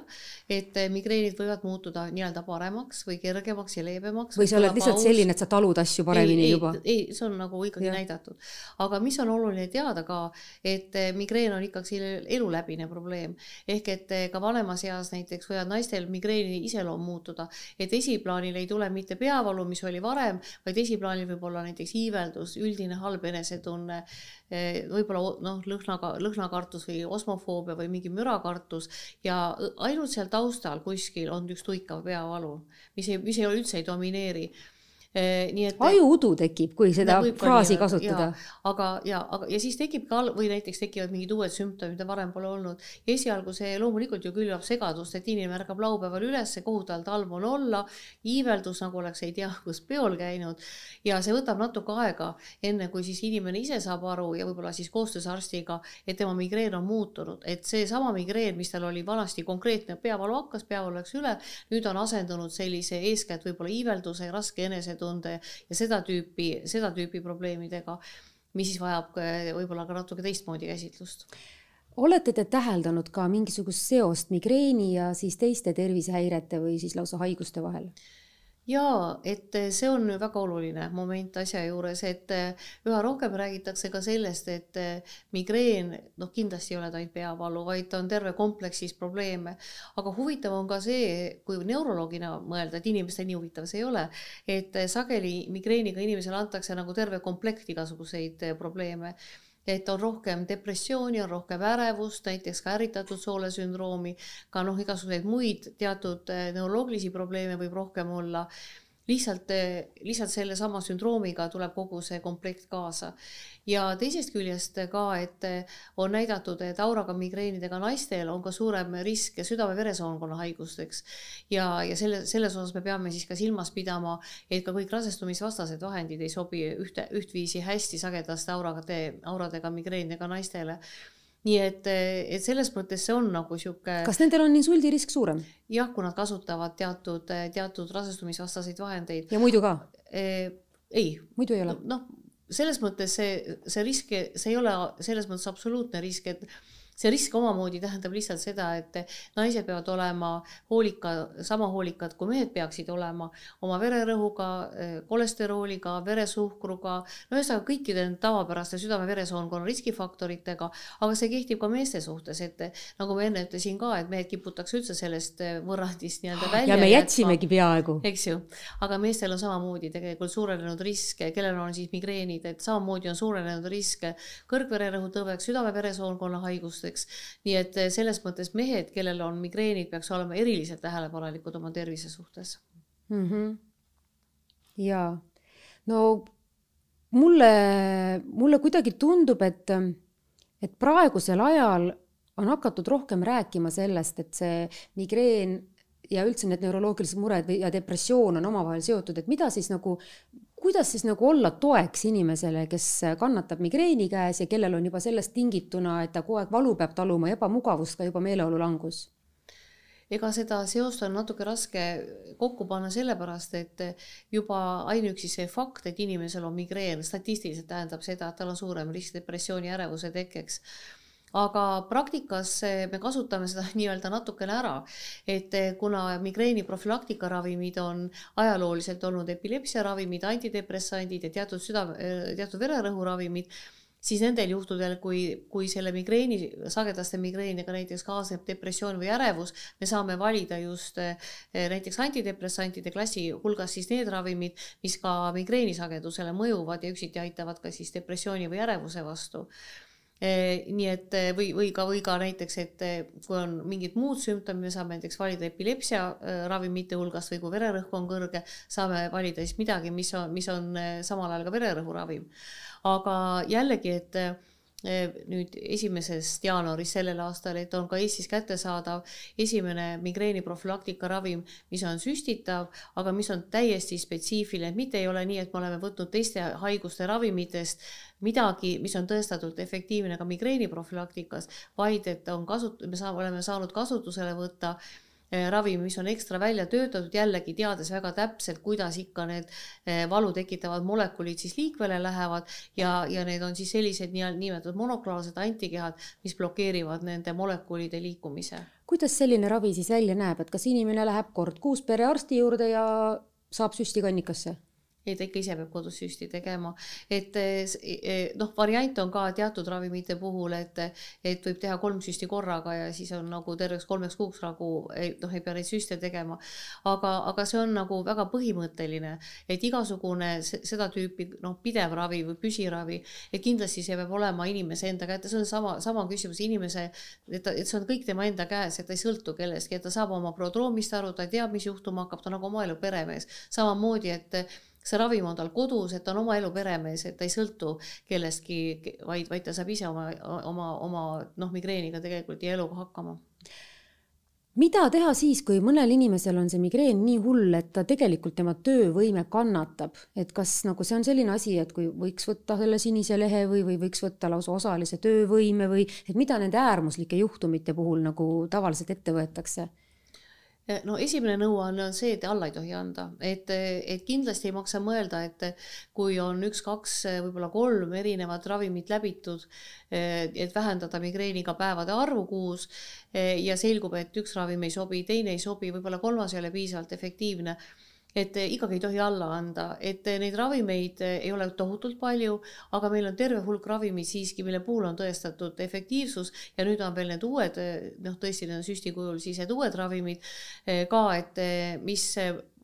Speaker 3: et migreenid võivad muutuda nii-öelda paremaks või kergemaks ja leebemaks.
Speaker 2: või sa oled lihtsalt paus. selline, et sa talud asju paremini
Speaker 3: ei,
Speaker 2: juba?
Speaker 3: ei, see on nagu ikkagi ja. näidatud. aga mis on oluline teada ka, et migreen on ikkagi eluläbine probleem. ehk et ka vanemas eas näiteks võivad naistel migreeni iseloom muutuda, et esiplaanile ei tule mitte peavalu, mis oli varem, vaid esiplaanil võib olla näiteks iiveldus, üld üldine halb enesetunne, eh, võib-olla noh, lõhnaga, lõhnakartus või osmofoobia või mingi mürakartus ja ainult seal taustal kuskil on üks tuikav peavalu, mis ei, mis ei ole üldse ei domineeri
Speaker 2: nii et ajuudu tekib, kui seda fraasi kasutada.
Speaker 3: aga ja, aga ja siis tekib ka või näiteks tekivad mingid uued sümptomid, mida varem pole olnud. esialgu see loomulikult ju külvab segadust, et inimene ärkab laupäeval üles, kohutavalt halb on olla, iiveldus nagu oleks ei tea kus peol käinud ja see võtab natuke aega, enne kui siis inimene ise saab aru ja võib-olla siis koostöös arstiga, et tema migreen on muutunud, et seesama migreen, mis tal oli vanasti konkreetne peavalu hakkas, peavalu läks üle, nüüd on asendunud sellise eeskätt võib-olla iivelduse, raske enesetunde enesetunde ja seda tüüpi, seda tüüpi probleemidega, mis siis vajab võib-olla ka natuke teistmoodi käsitlust
Speaker 2: olete te täheldanud ka mingisugust seost migreeni ja siis teiste tervisehäirete või siis lausa haiguste vahel?
Speaker 3: Jaa, et see on väga oluline moment asja juures, et eh, üha rohkem räägitakse ka sellest, et eh, migreen, noh, kindlasti ei ole ta ainult peavalu, vaid ta on terve kompleksis probleeme. aga huvitav on ka see, kui neuroloogina mõelda, et inimestel nii huvitav see ei ole, et eh, sageli migreeniga inimesele antakse nagu terve komplekt igasuguseid probleeme et on rohkem depressiooni, on rohkem ärevust, näiteks ka ärritatud soolesündroomi, ka noh, igasuguseid muid teatud eh, neuroloogilisi probleeme võib rohkem olla lihtsalt, lihtsalt sellesama sündroomiga tuleb kogu see komplekt kaasa. ja teisest küljest ka, et on näidatud, et auraga migreenidega naistel on ka suurem risk südame-veresoonkonna haigusteks. ja, ja selle, selles osas me peame siis ka silmas pidama, et ka kõik rasestumisvastased vahendid ei sobi ühte, ühtviisi hästi sagedaste aurade, auradega migreenidega naistele nii et, et selles mõttes see on nagu sihuke.
Speaker 2: kas nendel on insuldirisk suurem?
Speaker 3: jah, kui nad kasutavad teatud, teatud rasestumisvastaseid vahendeid.
Speaker 2: ja muidu ka
Speaker 3: e,? ei.
Speaker 2: muidu ei ole?
Speaker 3: noh, selles mõttes see, see risk, see ei ole selles mõttes absoluutne risk, et see risk omamoodi tähendab lihtsalt seda, et naised peavad olema hoolika, sama hoolikad kui mehed peaksid olema oma vererõhuga, kolesterooliga, veresuhkruga, no ühesõnaga kõikide tavapäraste südame-veresoonkonna riskifaktoritega, aga see kehtib ka meeste suhtes, et nagu ma enne ütlesin ka, et mehed kiputakse üldse sellest võrrandist nii-öelda välja
Speaker 2: ja me jätsimegi peaaegu.
Speaker 3: eks ju, aga meestel on samamoodi tegelikult suurenenud risk, kellel on siis migreenid, et samamoodi on suurenenud risk kõrgvererõhutõveks, südame-veresoonkonna haigusteks, haigusteks. nii et eh, selles mõttes mehed, kellel on migreenid, peaks olema eriliselt tähelepanelikud oma tervise suhtes
Speaker 2: mm. -hmm. ja no mulle, mulle kuidagi tundub, et, et praegusel ajal on hakatud rohkem rääkima sellest, et see migreen ja üldse need neuroloogilised mured või, ja depressioon on omavahel seotud, et mida siis nagu kuidas siis nagu olla toeks inimesele, kes kannatab migreeni käes ja kellel on juba sellest tingituna, et ta kogu aeg valu peab taluma ebamugavust ka juba meeleolulangus?
Speaker 3: ega seda seost on natuke raske kokku panna sellepärast, et juba ainuüksi see fakt, et inimesel on migreen, statistiliselt tähendab seda, et tal on suurem risk depressiooni ärevuse tekkeks aga praktikas me kasutame seda [laughs] nii-öelda natukene ära, et kuna migreeni profülaktika ravimid on ajalooliselt olnud epilepsiaravimid, antidepressandid ja teatud südame, teatud vererõhuravimid, siis nendel juhtudel, kui, kui selle migreeni, sagedaste migreeniga näiteks kaasneb depressioon või ärevus, me saame valida just eh, näiteks antidepressantide klassi hulgas siis need ravimid, mis ka migreeni sagedusele mõjuvad ja üksiti aitavad ka siis depressiooni või ärevuse vastu. Eh, nii et eh, või, või ka, või ka näiteks, et eh, kui on mingid muud sümptomid, me saame näiteks valida epilepsia ravimite hulgast või kui vererõhk on kõrge, saame valida siis midagi, mis on, mis on samal ajal ka vererõhuravim. aga jällegi, et nüüd esimesest jaanuarist sellel aastal, et on ka Eestis kättesaadav esimene migreeni profülaktika ravim, mis on süstitav, aga mis on täiesti spetsiifiline, et mitte ei ole nii, et me oleme võtnud teiste haiguste ravimitest midagi, mis on tõestatult efektiivne ka migreeni profülaktikas, vaid et on kasut-, me saame, oleme saanud kasutusele võtta Eh, ravimi, mis on ekstra välja töötatud, jällegi teades väga täpselt, kuidas ikka need eh, valu tekitavad molekulid siis liikvele lähevad ja, ja need on siis sellised niinimetatud monoklaalsed antikehad, mis blokeerivad nende molekulide liikumise.
Speaker 2: kuidas selline ravi siis välja näeb, et kas inimene läheb kord kuus perearsti juurde ja saab süsti kannikasse?
Speaker 3: Ei, ta ikka ise peab kodus süsti tegema, et eh, eh, noh, variant on ka teatud ravimite puhul, et, et võib teha kolm süsti korraga ja siis on nagu terveks kolmeks kuuks nagu noh, ei pea neid süste tegema. aga, aga see on nagu väga põhimõtteline, et igasugune seda tüüpi noh, pidev ravi või püsiravi, et kindlasti see peab olema inimese enda kätte, see on sama, sama küsimus inimese, et ta, et see on kõik tema enda käes, et ta ei sõltu kellestki, et ta saab oma prodroomist aru, ta teab, mis juhtuma hakkab, ta on nagu oma elu peremees. samamoodi, et see ravim on tal kodus, et ta on oma elu peremees, et ta ei sõltu kellestki, vaid, vaid ta saab ise oma, oma, oma noh, migreeniga tegelikult ja eluga hakkama
Speaker 2: mida teha siis, kui mõnel inimesel on see migreen nii hull, et ta tegelikult tema töövõime kannatab, et kas nagu see on selline asi, et kui võiks võtta selle sinise lehe või, või võiks võtta lausa osalise töövõime või et mida nende äärmuslike juhtumite puhul nagu tavaliselt ette võetakse?
Speaker 3: No esimene nõuanne on see, et alla ei tohi anda, et, et kindlasti ei maksa mõelda, et kui on üks-kaks, võib-olla kolm erinevat ravimit läbitud, et vähendada migreeniga päevade arvu kuus ja selgub, et üks ravim ei sobi, teine ei sobi, võib-olla kolmas ei ole piisavalt efektiivne et eh, ikkagi ei tohi alla anda, et eh, neid ravimeid eh, ei ole tohutult palju, aga meil on terve hulk ravimeid siiski, mille puhul on tõestatud efektiivsus ja nüüd on veel need uued, noh, tõesti need on süsti kujul siis need uued ravimid ka, et mis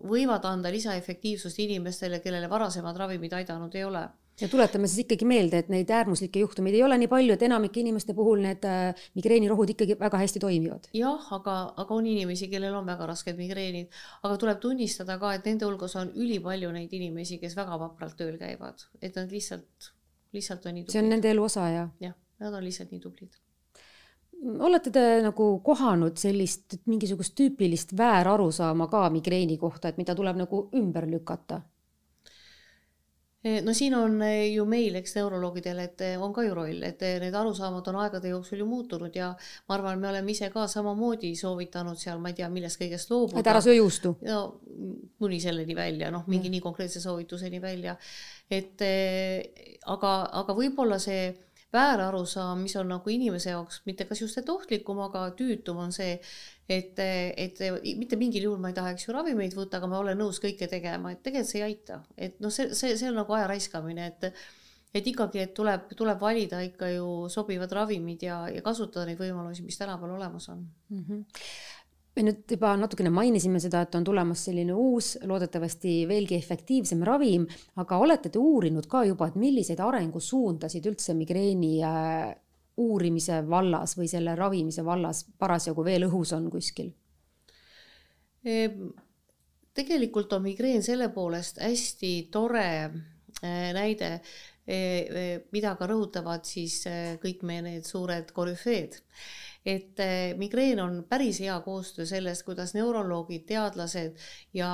Speaker 3: võivad anda lisaefektiivsust inimestele, kellele varasemad ravimid aidanud ei ole
Speaker 2: ja tuletame siis ikkagi meelde, et neid äärmuslikke juhtumeid ei ole nii palju, et enamike inimeste puhul need äh, migreenirohud ikkagi väga hästi toimivad.
Speaker 3: jah, aga, aga on inimesi, kellel on väga rasked migreenid, aga tuleb tunnistada ka, et nende hulgas on ülipalju neid inimesi, kes väga vapralt tööl käivad, et nad lihtsalt, lihtsalt on nii tublid.
Speaker 2: see on nende elu osa ja?
Speaker 3: jah, nad on lihtsalt nii tublid
Speaker 2: olete te nagu kohanud sellist mingisugust tüüpilist väärarusaama ka migreeni kohta, et mida tuleb nagu ümber lükata?
Speaker 3: Eh, no siin on eh, ju meil, eks neuroloogidel, et eh, on ka ju roll, et need arusaamad on aegade jooksul ju muutunud ja ma arvan, me oleme ise ka samamoodi soovitanud seal, ma ei tea, millest kõigest loobuda.
Speaker 2: et ära söö juustu.
Speaker 3: no kuni selleni välja, noh, mingi mm. nii konkreetse soovituseni välja. et aga, aga võib-olla see väärarusaam, mis on nagu inimese jaoks mitte kas just et ohtlikum, aga tüütum, on see, et, et mitte mingil juhul ma ei taha, eks ju, ravimeid võtta, aga ma olen nõus kõike tegema, et tegelikult see ei aita, et noh, see, see, see on nagu aja raiskamine, et et ikkagi, et tuleb, tuleb valida ikka ju sobivad ravimid ja, ja kasutada neid võimalusi, mis tänapäeval olemas on. Mm.
Speaker 2: -hmm me nüüd juba natukene mainisime seda, et on tulemas selline uus, loodetavasti veelgi efektiivsem ravim, aga olete te uurinud ka juba, et milliseid arengusuundasid üldse migreeni äh, uurimise vallas või selle ravimise vallas parasjagu veel õhus on kuskil?
Speaker 3: Ehm, tegelikult on migreen selle poolest hästi tore äh, näide, e, e, mida ka rõhutavad siis äh, kõik meie need suured korüfeed et eh, migreen on päris hea koostöö sellest, kuidas neuroloogid, teadlased ja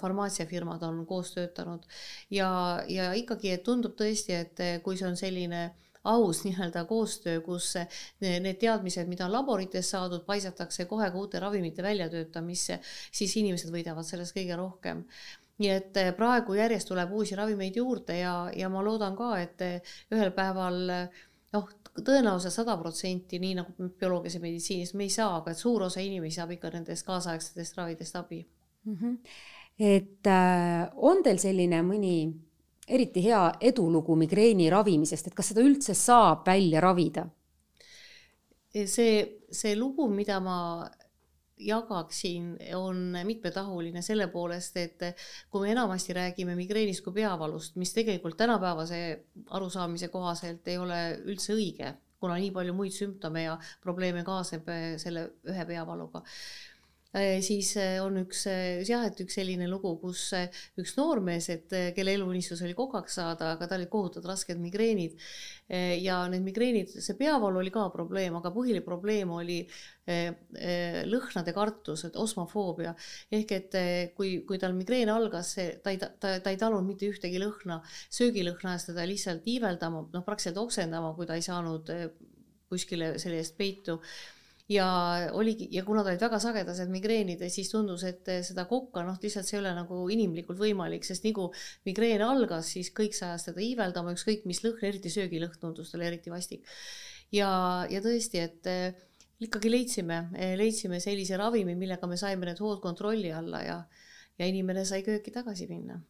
Speaker 3: farmaatsiafirmad on koos töötanud. Ja, ja ikkagi, et tundub tõesti, et eh, kui see on selline aus [laughs] nii-öelda koostöö, kus eh, need teadmised, mida on laborites saadud, paisatakse kohe ka uute ravimite väljatöötamisse, siis inimesed võidavad sellest kõige rohkem. Nii et praegu järjest tuleb uusi ravimeid juurde ja, ja ma loodan ka, et ühel päeval noh, tõenäosus sada protsenti, nii nagu bioloogias ja meditsiinis me ei saa, aga et suur osa inimesi saab ikka nendest kaasaegsetest ravidest abi mm.
Speaker 2: -hmm. et äh, on teil selline mõni eriti hea edulugu migreeni ravimisest, et kas seda üldse saab välja ravida?
Speaker 3: see, see lugu, mida ma jagaksin, on mitmetahuline selle poolest, et kui me enamasti räägime migreenist kui peavalust, mis tegelikult tänapäevase arusaamise kohaselt ei ole üldse õige, kuna nii palju muid sümptome ja probleeme kaasneb selle ühe peavaluga siis äh, on üks äh, jah, et üks selline lugu, kus üks noormees, et kelle eluunistus oli kokaks saada, aga tal olid kohutavalt rasked migreenid. Ja need migreenid, see peavalu oli ka probleem, aga põhiline probleem oli lõhnade kartus, et osmofoobia. Ehk et kui, kui tal migreen algas, ta ei, ta, ta ei talunud mitte ühtegi lõhna, söögilõhna eest teda lihtsalt iiveldama, noh, praktiliselt oksendama, kui ta ei saanud kuskile selle eest peitu ja oligi, ja kuna ta olid väga sagedased migreenid, siis tundus, et seda kokka, noh, lihtsalt see ei ole nagu inimlikult võimalik, sest nii kui migreen algas, siis kõik see ajas teda iiveldama, ükskõik mis lõhn, eriti söögilõhn tundus talle eriti vastik. ja, ja tõesti, et eh, ikkagi leidsime, eh, leidsime sellise ravimi, millega me saime need hood kontrolli alla ja, ja inimene sai kööki tagasi minna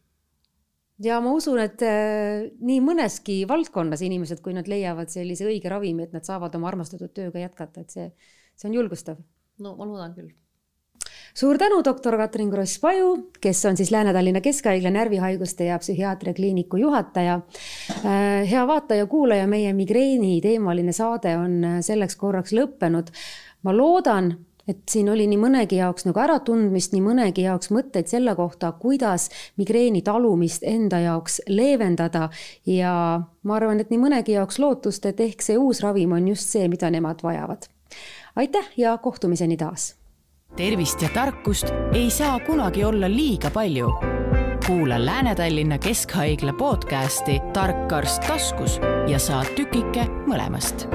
Speaker 2: ja ma usun, et äh, nii mõneski valdkonnas inimesed, kui nad leiavad sellise õige ravimi, et nad saavad oma armastatud tööga jätkata, et see, see on julgustav.
Speaker 3: no ma loodan küll.
Speaker 2: suur tänu, doktor Katrin Kross-Paju, kes on siis Lääne-Tallinna Keskhaigla närvihaiguste ja psühhiaatria kliiniku juhataja. Äh, hea vaataja-kuulaja, meie migreeni teemaline saade on äh, selleks korraks lõppenud. ma loodan, et siin oli nii mõnegi jaoks nagu äratundmist, nii mõnegi jaoks mõtteid selle kohta, kuidas migreeni talumist enda jaoks leevendada ja ma arvan, et nii mõnegi jaoks lootust, et ehk see uus ravim on just see, mida nemad vajavad. Aitäh ja kohtumiseni taas!
Speaker 1: tervist ja tarkust ei saa kunagi olla liiga palju. kuula Lääne-Tallinna Keskhaigla podcasti Tark arst taskus ja saad tükike mõlemast